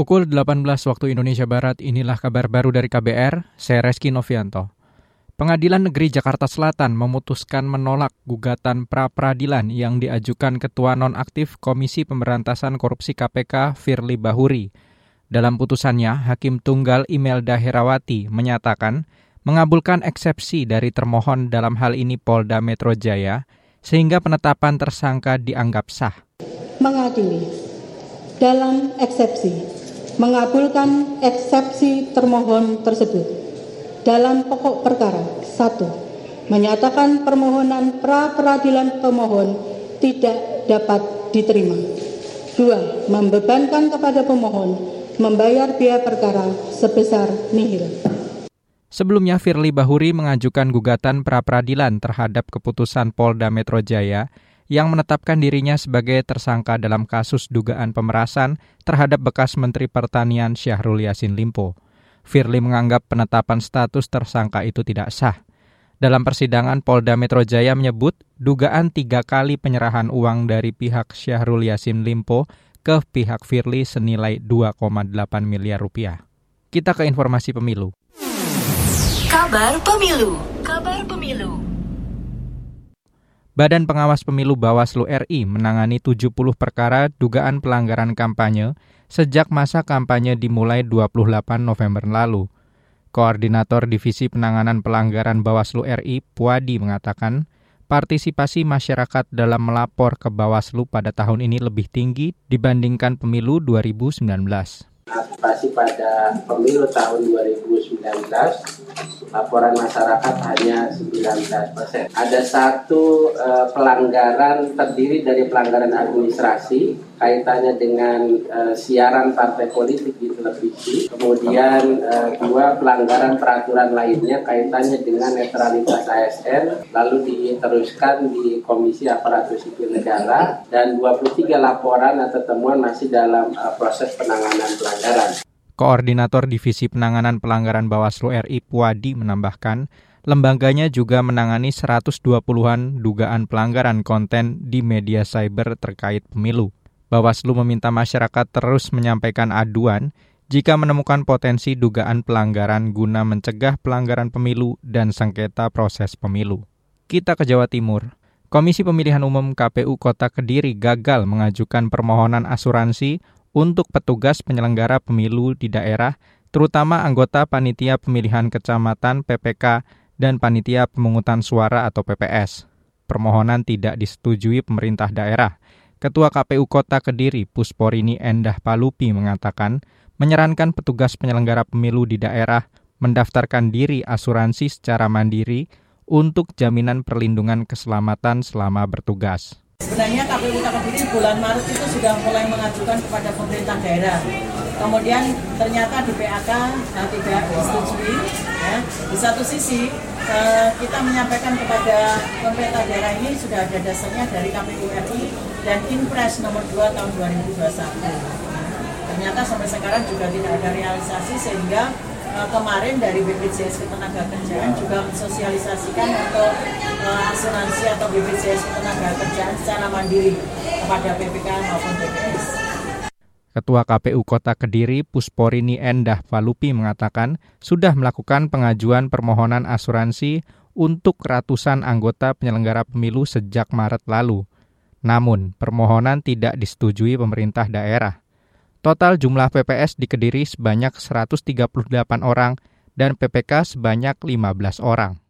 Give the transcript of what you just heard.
Pukul 18 waktu Indonesia Barat, inilah kabar baru dari KBR, saya Reski Novianto. Pengadilan Negeri Jakarta Selatan memutuskan menolak gugatan pra-peradilan yang diajukan Ketua Nonaktif Komisi Pemberantasan Korupsi KPK Firly Bahuri. Dalam putusannya, Hakim Tunggal Imelda Herawati menyatakan mengabulkan eksepsi dari termohon dalam hal ini Polda Metro Jaya, sehingga penetapan tersangka dianggap sah. Mengadili dalam eksepsi mengabulkan eksepsi termohon tersebut. Dalam pokok perkara, satu, menyatakan permohonan pra peradilan pemohon tidak dapat diterima. Dua, membebankan kepada pemohon membayar biaya perkara sebesar nihil. Sebelumnya Firly Bahuri mengajukan gugatan pra peradilan terhadap keputusan Polda Metro Jaya yang menetapkan dirinya sebagai tersangka dalam kasus dugaan pemerasan terhadap bekas Menteri Pertanian Syahrul Yassin Limpo. Firly menganggap penetapan status tersangka itu tidak sah. Dalam persidangan, Polda Metro Jaya menyebut dugaan tiga kali penyerahan uang dari pihak Syahrul Yassin Limpo ke pihak Firly senilai 2,8 miliar rupiah. Kita ke informasi pemilu. Kabar Pemilu. Kabar Pemilu. Badan Pengawas Pemilu Bawaslu RI menangani 70 perkara dugaan pelanggaran kampanye sejak masa kampanye dimulai 28 November lalu. Koordinator Divisi Penanganan Pelanggaran Bawaslu RI, Puadi, mengatakan partisipasi masyarakat dalam melapor ke Bawaslu pada tahun ini lebih tinggi dibandingkan pemilu 2019 antisipasi pada pemilu tahun 2019 laporan masyarakat hanya 19 persen. Ada satu uh, pelanggaran terdiri dari pelanggaran administrasi kaitannya dengan uh, siaran partai politik di televisi. Kemudian uh, dua pelanggaran peraturan lainnya kaitannya dengan netralitas ASN lalu diteruskan di Komisi Aparatur Sipil Negara dan 23 laporan atau temuan masih dalam proses penanganan pelanggaran. Koordinator Divisi Penanganan Pelanggaran Bawaslu RI Puadi menambahkan, lembaganya juga menangani 120-an dugaan pelanggaran konten di media cyber terkait pemilu. Bawaslu meminta masyarakat terus menyampaikan aduan jika menemukan potensi dugaan pelanggaran guna mencegah pelanggaran pemilu dan sengketa proses pemilu. Kita ke Jawa Timur. Komisi Pemilihan Umum KPU Kota Kediri gagal mengajukan permohonan asuransi untuk petugas penyelenggara pemilu di daerah, terutama anggota panitia pemilihan kecamatan PPK dan panitia pemungutan suara atau PPS. Permohonan tidak disetujui pemerintah daerah Ketua KPU Kota Kediri Pusporini Endah Palupi mengatakan menyarankan petugas penyelenggara pemilu di daerah mendaftarkan diri asuransi secara mandiri untuk jaminan perlindungan keselamatan selama bertugas. Sebenarnya KPU Kota Kediri bulan Maret itu sudah mulai mengajukan kepada pemerintah daerah. Kemudian ternyata di PAK nah, tidak disetujui. Ya. Di satu sisi Eh, kita menyampaikan kepada pemerintah daerah ini sudah ada dasarnya dari KPU RI dan Inpres nomor 2 tahun 2021. Ternyata sampai sekarang juga tidak ada realisasi sehingga uh, kemarin dari BPJS Ketenagakerjaan juga mensosialisasikan untuk uh, asuransi atau BPJS Ketenagakerjaan secara mandiri kepada PPK maupun BPS. Ketua KPU Kota Kediri Pusporini Endah Falupi mengatakan sudah melakukan pengajuan permohonan asuransi untuk ratusan anggota penyelenggara pemilu sejak Maret lalu. Namun, permohonan tidak disetujui pemerintah daerah. Total jumlah PPS di Kediri sebanyak 138 orang dan PPK sebanyak 15 orang.